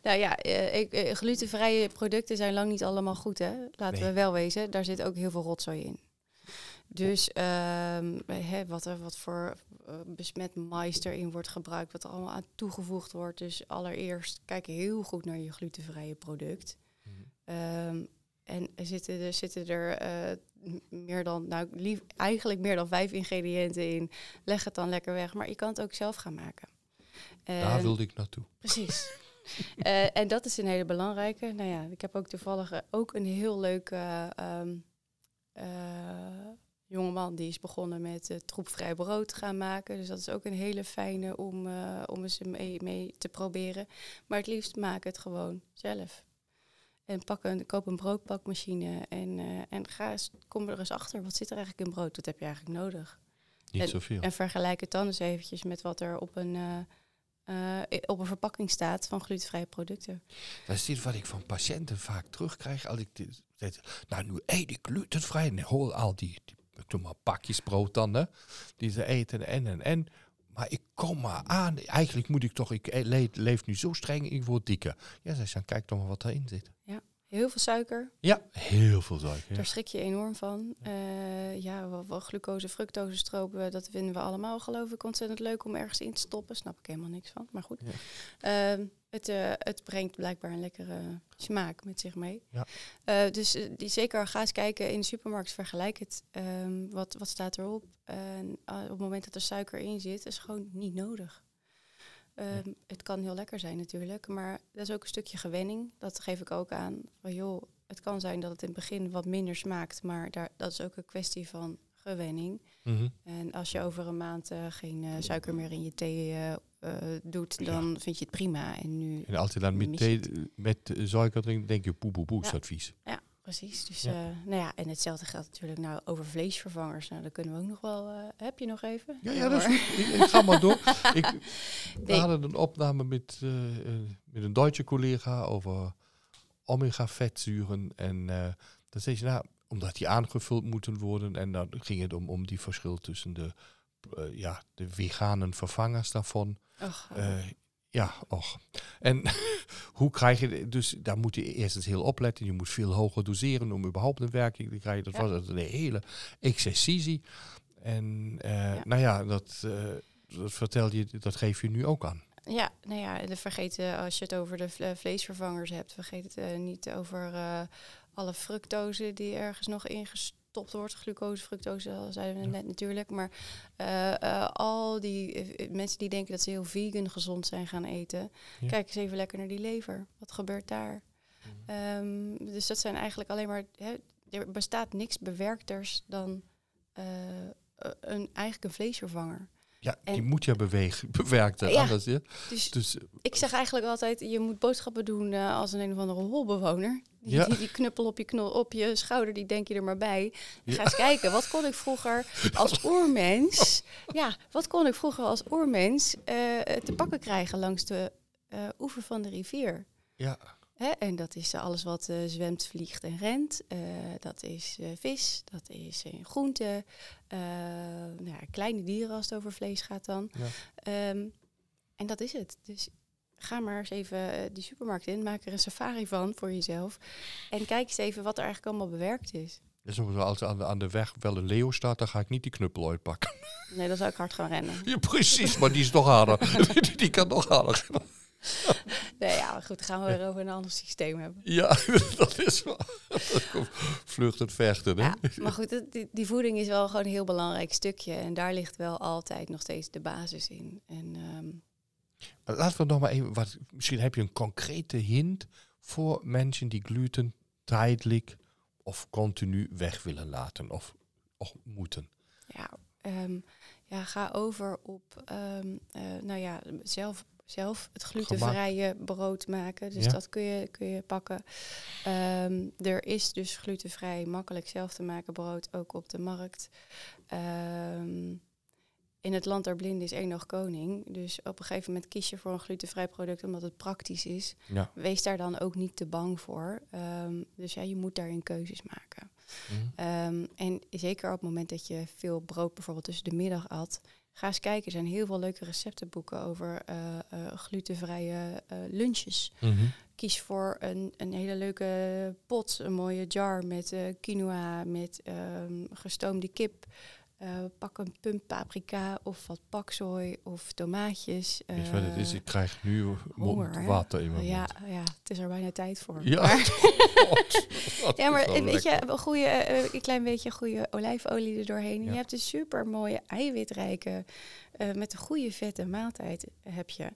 Nou ja, ik, eh, glutenvrije producten zijn lang niet allemaal goed, hè? Laten Nee. we wel wezen. Daar zit ook heel veel rotzooi in. Dus ehm, wat, er, wat voor eh, besmet mais erin wordt gebruikt, wat er allemaal aan toegevoegd wordt. Dus allereerst kijk heel goed naar je glutenvrije product. Ehm, en er zitten er, zitten er eh, meer dan, nou lief, eigenlijk meer dan vijf ingrediënten in. Leg het dan lekker weg, maar je kan het ook zelf gaan maken. Daar wilde ik naartoe. Precies. Eh, en dat is een hele belangrijke. Nou ja, ik heb ook toevallig ook een heel leuke ehm eh, jongeman die is begonnen met troepvrij brood te gaan maken. Dus dat is ook een hele fijne om, eh, om eens mee, mee te proberen. Maar het liefst maak het gewoon zelf. En pak een, koop een broodbakmachine en, eh, en ga eens, kom er eens achter. Wat zit er eigenlijk in brood? Wat heb je eigenlijk nodig? Niet En- zoveel. En vergelijk het dan eens eventjes met wat er op een, eh, op een verpakking staat van glutenvrije producten. Dat is dit wat ik van patiënten vaak terugkrijg. Als ik dit, nou, nu eet ik glutenvrij. En hoor al die, die doe maar pakjes brood dan, hè. Die ze eten en en en. Maar ik kom maar aan. Eigenlijk moet ik toch, ik le- leef nu zo streng, ik word dikker. Ja, zei ze, kijk toch maar wat erin zit. Heel veel suiker, Ja, heel veel suiker. Ja. daar schrik je enorm van. Eh, ja, wel, wel glucose, fructose stroop, eh, dat vinden we allemaal geloof ik ontzettend leuk om ergens in te stoppen. Snap ik helemaal niks van, maar goed. Ja. Ehm, het, eh, het brengt blijkbaar een lekkere smaak met zich mee. Ja. Eh, dus eh, die, zeker ga eens kijken in de supermarkt, vergelijk het. Ehm, wat, wat staat erop? En eh, op het moment dat er suiker in zit, is gewoon niet nodig. Ehm, Het kan heel lekker zijn natuurlijk, maar dat is ook een stukje gewenning. Dat geef ik ook aan. Van, joh, het kan zijn dat het in het begin wat minder smaakt, maar daar, dat is ook een kwestie van gewenning. Mhm. En als je over een maand eh, geen eh, suiker meer in je thee eh, doet, Ja. dan vind je het prima. En nu, En als je dan met, thee, met suiker drinkt, denk je poe, poe, poe, is Ja. Precies. Dus, Ja. ja. nou ja, en hetzelfde geldt natuurlijk nou over vleesvervangers. Nou, daar kunnen we ook nog wel. eh, heb je nog even? Ja, ja, dat is. Ik, ik ga maar door. Ik, we Nee. hadden een opname met, eh, eh, met een Duitse collega over omega-vetzuren. En eh dan zei ze, nou, omdat die aangevuld moeten worden. En dan ging het om, om die verschil tussen de, eh, ja, de veganen vervangers daarvan. Och, Eh, ja, och. En hoe krijg je, dus daar moet je eerst eens heel opletten. Je moet veel hoger doseren om überhaupt een werking te krijgen. Dat Ja. was een hele exercitie. En eh, Ja. nou ja, dat, eh, dat vertel je, dat geef je nu ook aan. Ja, nou ja, en vergeet eh, als je het over de vle- vleesvervangers hebt, vergeet het niet over alle fructose die ergens nog ingestopt wordt. Glucose, fructose, zeiden we net natuurlijk. Maar eh, eh, al die eh, mensen die denken dat ze heel vegan gezond zijn gaan eten, Ja. kijk eens even lekker naar die lever. Wat gebeurt daar? Ehm, dus dat zijn eigenlijk alleen maar. Hè, er bestaat niks bewerkters dan een, eigenlijk een vleesvervanger. Ja, die En- moet je bewegen, bewerkt hebben. Ja. Anders, ja. Dus Dus Ik zeg eigenlijk altijd, je moet boodschappen doen als een een of andere holbewoner. Die, Ja. die, die knuppel op je, knol, op je schouder, die denk je er maar bij. Ja. Ga eens kijken, wat kon ik vroeger als oermens... ja, wat kon ik vroeger als oermens eh, te pakken krijgen langs de eh, oever van de rivier? ja, Hè? En dat is eh, alles wat zwemt, vliegt en rent. Dat is vis, dat is uh, groente. nou ja, kleine dieren als het over vlees gaat dan. Ja. Ehm, en dat is het. Dus ga maar eens even eh, die supermarkt in. Maak er een safari van voor jezelf. En kijk eens even wat er eigenlijk allemaal bewerkt is. dus als aan de, aan de weg wel een leeuw staat, dan ga ik niet die knuppel uitpakken. Nee, dan zou ik hard gaan rennen. Ja, precies, maar die is nog harder. die, die kan nog harder. Nee, ja, maar goed, dan gaan we weer over een ander systeem hebben. Ja, dat is wel. Vluchtend vechten, hè? Ja, maar goed, het- die, die voeding is wel gewoon een heel belangrijk stukje. En daar ligt wel altijd nog steeds de basis in. En ehm, Laten we nog maar even, wat, misschien heb je een concrete hint voor mensen die gluten tijdelijk of continu weg willen laten of, of moeten. ja, ehm, ja, ga over op ehm, eh, nou ja, zelf, zelf het glutenvrije brood maken. Dus Ja. dat kun je, kun je pakken. Ehm, er is dus glutenvrij, makkelijk zelf te maken brood ook op de markt. Ehm, in het land der blinden is één nog koning. Dus op een gegeven moment kies je voor een glutenvrij product omdat het praktisch is. Ja. Wees daar dan ook niet te bang voor. Ehm, dus ja, je moet daarin keuzes maken. Mhm. Ehm, en zeker op het moment dat je veel brood bijvoorbeeld tussen de middag at, ga eens kijken. Er zijn heel veel leuke receptenboeken over eh, eh, glutenvrije eh, lunches. Mhm. Kies voor een, een hele leuke pot, een mooie jar met quinoa, met ehm, gestoomde kip. Eh, pak een punt paprika of wat paksoi of tomaatjes. Weet je wat het is? eh, Ik krijg nu honger, water in mijn ja, mond. ja, het is er bijna tijd voor. Ja. Maar- God, wat ja, maar is dat eh, weet lekker. je, een, goede, eh, een klein beetje goede olijfolie er doorheen. Ja. Je hebt een super mooie eiwitrijke, met een goede vette maaltijd heb je.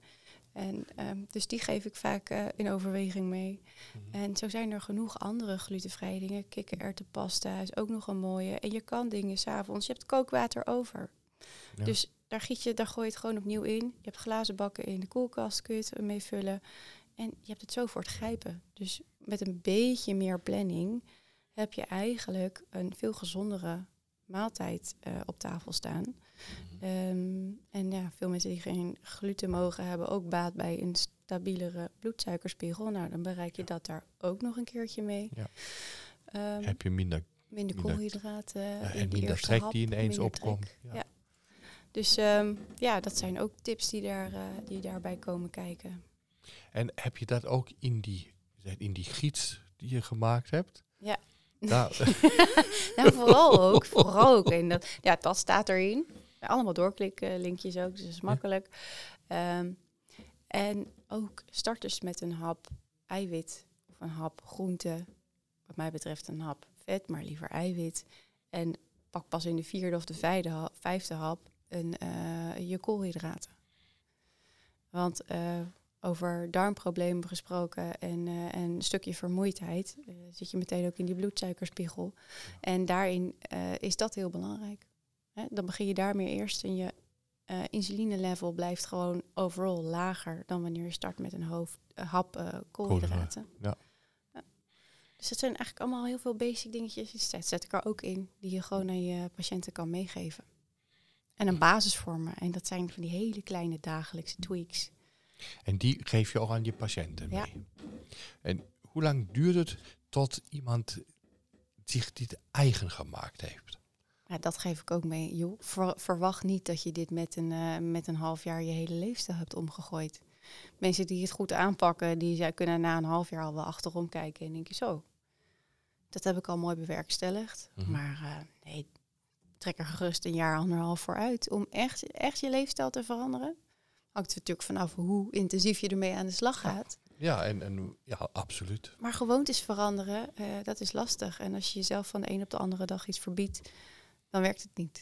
En ehm, dus die geef ik vaak eh, in overweging mee. Mhm. En zo zijn er genoeg andere glutenvrije dingen. Kikkererwtenpasta is ook nog een mooie. En je kan dingen s'avonds. Je hebt kookwater over. Ja. Dus daar, giet je, daar gooi je het gewoon opnieuw in. Je hebt glazen bakken in de koelkast, kun je het mee vullen. En je hebt het zo voor het grijpen. Dus met een beetje meer planning heb je eigenlijk een veel gezondere maaltijd eh, op tafel staan. Ehm, en ja, veel mensen die geen gluten mogen hebben ook baat bij een stabielere bloedsuikerspiegel. Nou, dan bereik je dat daar ook nog een keertje mee. Ja. Ehm, Heb je minder minder koolhydraten. ja, en minder trek hap, die ineens opkomt. Ja. Dus ehm, ja, dat zijn ook tips die, daar, eh, die daarbij komen kijken. En heb je dat ook in die, in die gids die je gemaakt hebt? Ja. Daar, nou, vooral ook. Vooral ook. En dat, ja, dat staat erin. Allemaal doorklikken, linkjes ook, dus dat is makkelijk. Ehm, en ook starters met een hap eiwit of een hap groente. Wat mij betreft een hap vet, maar liever eiwit. En pak pas in de vierde of de vijfde, ha- vijfde hap een, eh, je koolhydraten. Want eh, over darmproblemen gesproken en, eh, en een stukje vermoeidheid, eh, zit je meteen ook in die bloedsuikerspiegel. En daarin eh, is dat heel belangrijk. Hè? Dan begin je daarmee eerst en je eh insuline-level blijft gewoon overal lager dan wanneer je start met een hoofd, eh, hap eh, koolhydraten. ja. Ja. Dus dat zijn eigenlijk allemaal heel veel basic dingetjes. Die zet, zet ik er ook in, die je gewoon aan je patiënten kan meegeven. En een basis vormen. En dat zijn van die hele kleine dagelijkse tweaks. en die geef je ook aan je patiënten mee. Ja. En hoe lang duurt het tot iemand zich dit eigen gemaakt heeft? Ja, dat geef ik ook mee. Joh, ver- verwacht niet dat je dit met een, eh, met een half jaar je hele leefstijl hebt omgegooid. Mensen die het goed aanpakken, die zij kunnen na een half jaar al wel achterom kijken en denken zo. Dat heb ik al mooi bewerkstelligd. Mhm. Maar eh, nee, trek er gerust een jaar, anderhalf voor uit om echt, echt je leefstijl te veranderen. Hangt er natuurlijk vanaf hoe intensief je ermee aan de slag gaat. Ja, en, en ja, absoluut. Maar gewoontes veranderen, eh, dat is lastig. En als je jezelf van de een op de andere dag iets verbiedt, dan werkt het niet.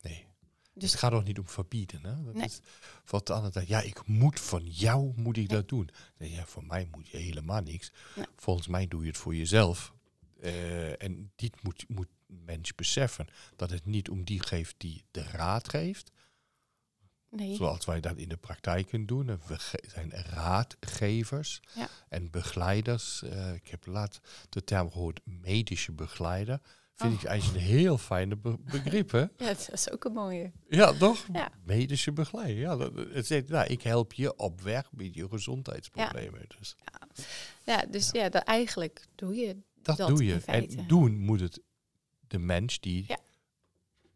Nee. Dus het gaat ook niet om verbieden. Hè? Dat Nee. is wat de andere zegt. Ja, ik moet van jou moet ik dat doen. Nee, ja, voor mij moet je helemaal niks. Nee. Volgens mij doe je het voor jezelf. Eh, en dit moet, moet mens beseffen. Dat het niet om die geeft die de raad geeft. nee. Zoals wij dat in de praktijk kunnen doen. We zijn raadgevers Ja. en begeleiders. Eh, ik heb laat de term gehoord medische begeleider. Vind Oh. ik eigenlijk een heel fijne be- begrip, hè? Ja, dat is ook een mooie. Ja, toch? Ja. Medische begeleider. Ja, dat, het zegt, nou, ik help je op weg met je gezondheidsproblemen. Dus Ja, dus ja, dat, eigenlijk doe je dat, dat doe je. En doen moet het de mens die Ja.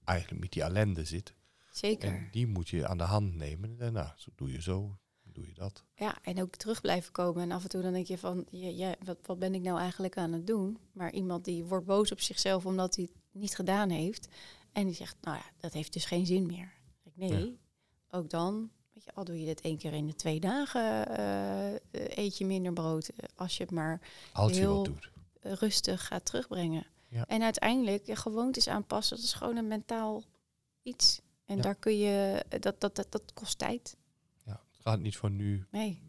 eigenlijk met die ellende zit. zeker. En die moet je aan de hand nemen. En nou, zo doe je zo, doe je dat. Ja, en ook terug blijven komen. En af en toe dan denk je van, ja, ja, wat, wat ben ik nou eigenlijk aan het doen? Maar iemand die wordt boos op zichzelf omdat hij het niet gedaan heeft. En die zegt, nou ja, dat heeft dus geen zin meer. Ik, nee, ook dan, weet je, al doe je dit één keer in de twee dagen, eh, eet je minder brood. Als je het maar Als Heel- doet. eh, rustig gaat terugbrengen. Ja. En uiteindelijk, je gewoontes aanpassen, dat is gewoon een mentaal iets. En Ja. daar kun je, dat, dat, dat, dat kost tijd. Gaat niet van nu Nee,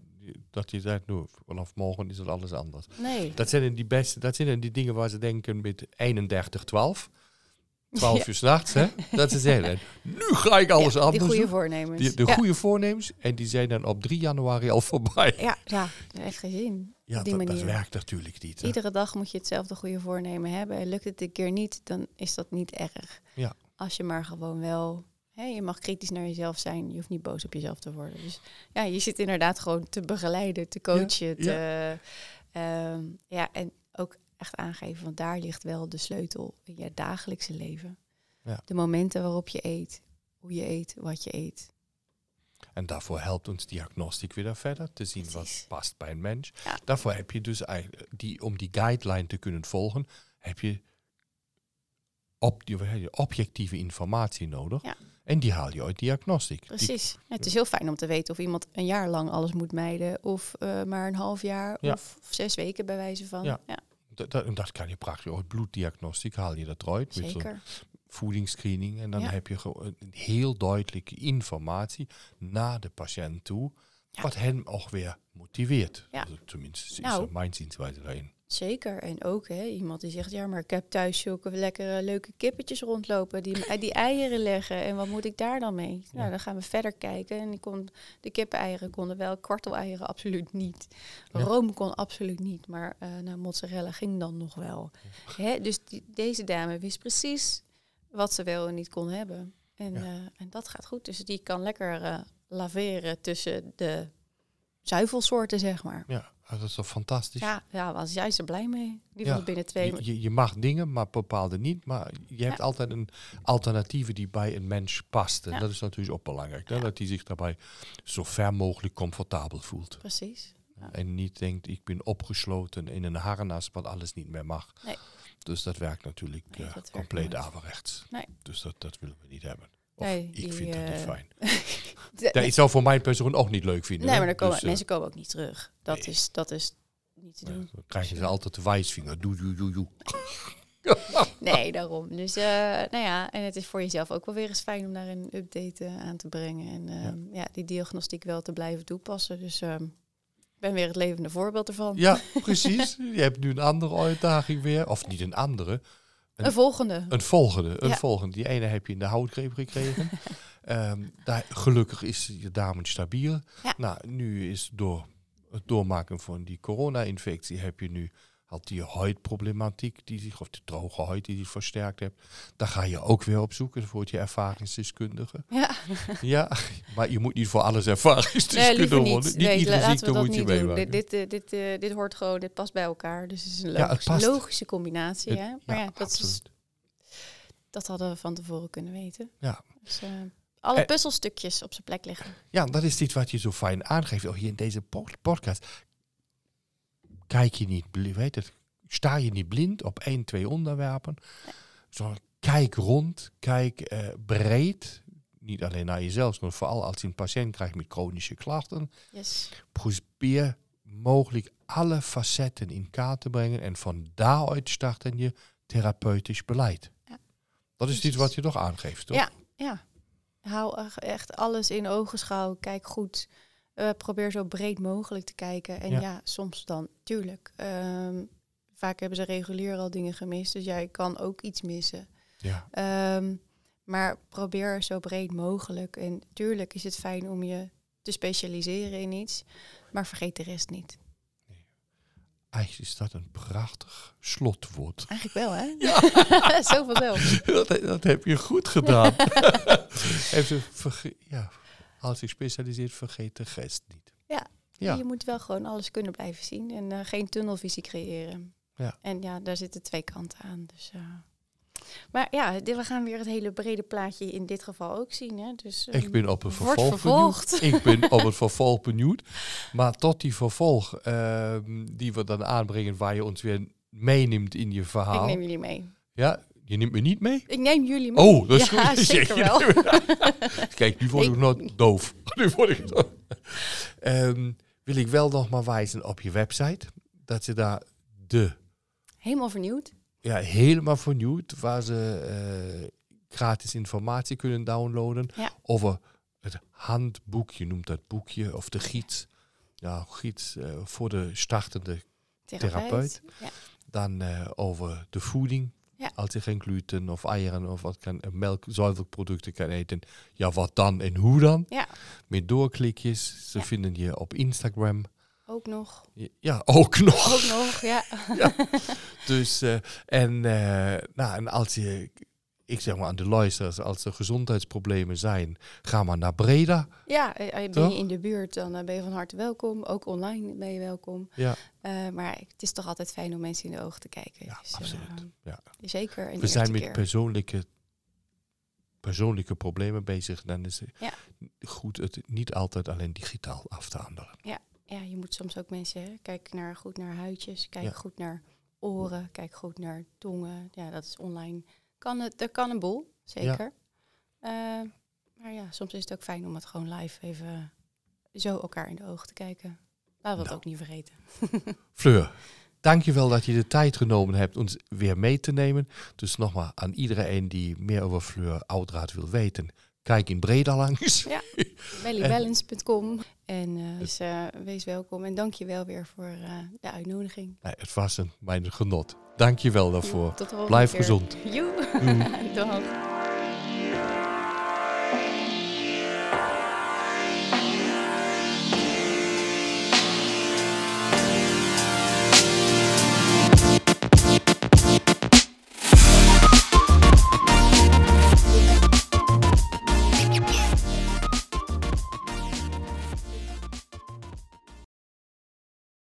dat je zegt, nou, vanaf morgen is het alles anders. nee. Dat zijn die beste, dat zijn die dingen waar ze denken met 31, 12. 12 Ja. uur s'nachts, hè? Dat ze zeggen, nu ga ik alles Ja, anders Die goede doen. voornemens. Die, de ja. goede voornemens. En die zijn dan op 3 januari al voorbij. Ja, ja, geen zin. Ja, dat, dat werkt natuurlijk niet. hè. Iedere dag moet je hetzelfde goede voornemen hebben. En lukt het een keer niet, dan is dat niet erg. Ja. Als je maar gewoon wel Je mag kritisch naar jezelf zijn. Je hoeft niet boos op jezelf te worden. Dus ja, je zit inderdaad gewoon te begeleiden, te coachen. te, ehm, ja, en ook echt aangeven, want daar ligt wel de sleutel in je dagelijkse leven. Ja. De momenten waarop je eet, hoe je eet, wat je eet. En daarvoor helpt ons diagnostiek weer verder te zien wat past bij een mens. Ja. Daarvoor heb je dus eigenlijk, die, om die guideline te kunnen volgen, heb je, op, die, heb je objectieve informatie nodig. Ja. En die haal je uit diagnostiek. Die- Precies. Ja, het is heel fijn om te weten of iemand een jaar lang alles moet mijden. Of eh, maar een half jaar. Ja. Of zes weken bij wijze van. Ja. Ja, dat, dat, kan je praktisch uit bloeddiagnostiek haal je dat eruit. Met zeker. voedingsscreening. En dan heb je heel duidelijke informatie naar de patiënt toe. Wat hem ook weer motiveert. Ja. Tenminste, is Nou. mijn zienswijze daarin. Zeker. En ook hè, iemand die zegt, ja, maar ik heb thuis zulke lekkere leuke kippetjes rondlopen die, die eieren leggen. En wat moet ik daar dan mee? Nou, dan gaan we verder kijken. En ik kon, de kippeneieren konden wel, kwarteleieren absoluut niet. Ja. Room kon absoluut niet, maar eh nou, mozzarella ging dan nog wel. Hè, dus die, deze dame wist precies wat ze wel en niet kon hebben. En, eh, en dat gaat goed. Dus die kan lekker eh, laveren tussen de zuivelsoorten, zeg maar. Ja, dat is toch fantastisch. Ja, ja, was jij er blij mee? Die Ja, binnen twee Je, je, mag dingen, maar bepaalde niet. Maar je hebt Ja. altijd een alternatieve die bij een mens past. En Ja. dat is natuurlijk ook belangrijk. hè. Dat hij zich daarbij zo ver mogelijk comfortabel voelt. Precies. En niet denkt, ik ben opgesloten in een harnas wat alles niet meer mag. Nee. Dus dat werkt natuurlijk Nee, eh, werkt compleet averechts. Nee. Dus dat, dat willen we niet hebben. Nee, ik die, vind dat niet eh, fijn. De- Ja, ik zou voor mijn persoon ook niet leuk vinden. nee, maar dan komen, Dus, eh, mensen komen ook niet terug. Dat, nee. is, dat is niet te ja, doen. dan krijgen ze altijd de wijsvinger. Doe, doe, doe, doe. Nee, daarom. Dus uh, nou ja, en het is voor jezelf ook wel weer eens fijn om daar een update uh, aan te brengen. En uh, ja. ja. die diagnostiek wel te blijven toepassen. Dus uh, ik ben weer het levende voorbeeld ervan. Ja, precies. Je hebt nu een andere uitdaging weer. Of niet een andere. Een, volgende. Een volgende. Een Ja. volgende. Die ene heb je in de houtgreep gekregen. um, daar, gelukkig is je darmen stabiel. Ja. Nou, nu is door het doormaken van die corona-infectie heb je nu had die huidproblematiek die zich, of de droge huid die zich versterkt hebt. Daar ga je ook weer op zoeken voor je ervaringsdeskundige. Ja. ja, maar je moet niet voor alles ervaringsdeskundige nee, worden. Niet nee, iedere ziekte moet je meemaken. Dit, dit, dit, uh, dit hoort gewoon, dit past bij elkaar. Dus het is een Ja, het logisch, past. logische combinatie. Het- hè? Maar ja, ja, dat, is, dat hadden we van tevoren kunnen weten. Ja. Dus, uh, alle Eh, puzzelstukjes op zijn plek liggen. Ja, dat is iets wat je zo fijn aangeeft. Ook hier in deze pod- podcast. Kijk je niet, weet het, sta je niet blind op één, twee onderwerpen. Zo, kijk rond, kijk eh, breed. Niet alleen naar jezelf, maar vooral als je een patiënt krijgt met chronische klachten. Yes. Probeer mogelijk alle facetten in kaart te brengen. En van daaruit starten je therapeutisch beleid. Ja, Dat is iets wat je toch aangeeft, toch? Ja, ja. Hou ech- echt alles in ogenschouw. Kijk goed. Eh, probeer zo breed mogelijk te kijken. En Ja. ja, soms dan, tuurlijk. ehm, vaak hebben ze regulier al dingen gemist. Dus jij kan ook iets missen. Ja. Ehm, maar probeer zo breed mogelijk. En tuurlijk is het fijn om je te specialiseren in iets. Maar vergeet de rest niet. Eigenlijk is dat een prachtig slotwoord. Eigenlijk wel, hè? Zoveel wel. dat, dat heb je goed gedaan. Even ja, als je specialiseert, vergeet de rest niet. Ja. Ja. Je moet wel gewoon alles kunnen blijven zien. En eh, geen tunnelvisie creëren. Ja. En ja, daar zitten twee kanten aan. Dus, eh. Maar ja, dit- we gaan weer het hele brede plaatje in dit geval ook zien. Hè? Dus, Ik ehm, ben op het vervolg vervolgd. benieuwd. Ik ben op het vervolg benieuwd. Maar tot die vervolg ehm, die we dan aanbrengen, waar je ons weer meeneemt in je Ik verhaal. neem jullie mee. Ja, je neemt me niet mee? Ik neem jullie mee. Oh, dat is ja, goed. zeker wel. Kijk, nu word ik Ik- nog doof. Nu word ik doof. Ehm, wil ik wel nog maar wijzen op je website. Dat ze daar de Helemaal vernieuwd. ja, helemaal vernieuwd, waar ze eh, gratis informatie kunnen downloaden Ja. over het handboek, je noemt dat boekje, of de gids. Ja, gids eh, voor de startende. Therapeut. Ja. Dan eh, over de voeding. Ja. Als je geen gluten of eieren of wat kan, eh, melk, zuivelproducten kan eten. Ja, wat dan en hoe dan? Ja. Met doorklikjes. Ze Ja. vinden je op Instagram. Ook nog. Ja, ook nog. Ook nog, ja. Dus, eh, en, eh, nou, en als je ik zeg maar aan de luisteraars, als er gezondheidsproblemen zijn, ga maar naar Breda. Ja, eh, eh, ben Toch? je in de buurt, dan eh, ben je van harte welkom. Ook online ben je welkom. Ja, maar het is toch altijd fijn om mensen in de ogen te kijken. ja Dus, absoluut. Ja. Zeker We zijn met keer. persoonlijke, persoonlijke problemen bezig. Dan is het Ja. goed het niet altijd alleen digitaal af te handelen. Ja, je moet soms ook mensen, hè, kijk naar, goed naar huidjes, kijk Ja. goed naar oren, kijk goed naar tongen. Ja, dat is online. Kan het, er kan een boel, zeker. Eh, maar ja, soms is het ook fijn om het gewoon live even zo elkaar in de ogen te kijken. Laten we dat Nou. ook niet vergeten. Fleur, dankjewel dat je de tijd genomen hebt ons weer mee te nemen. Dus nogmaals aan iedereen die meer over Fleur Oudraad wil weten. Kijk in Breda langs. Ja. Bellybalance.com. En eh, dus eh, wees welkom. En dank je wel weer voor eh, de uitnodiging. Nee, het was een mijn genot. Dank je wel daarvoor. Tot de Blijf keer. gezond. Joe. Dag.